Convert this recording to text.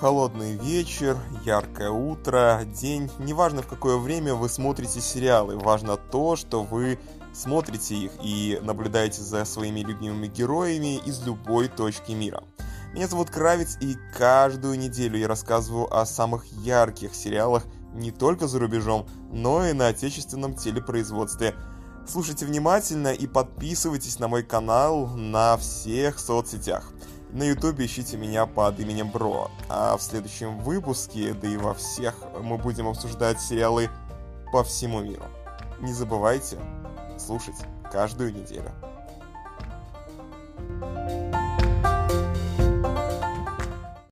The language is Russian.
Холодный вечер, яркое утро, день. Неважно в какое время вы смотрите сериалы, важно то, что вы смотрите их и наблюдаете за своими любимыми героями из любой точки мира. Меня зовут Кравец, и каждую неделю я рассказываю о самых ярких сериалах не только за рубежом, но и на отечественном телепроизводстве. Слушайте внимательно и подписывайтесь на мой канал на всех соцсетях. На ютубе ищите меня под именем Бро. А в следующем выпуске, да и во всех, мы будем обсуждать сериалы по всему миру. Не забывайте слушать каждую неделю.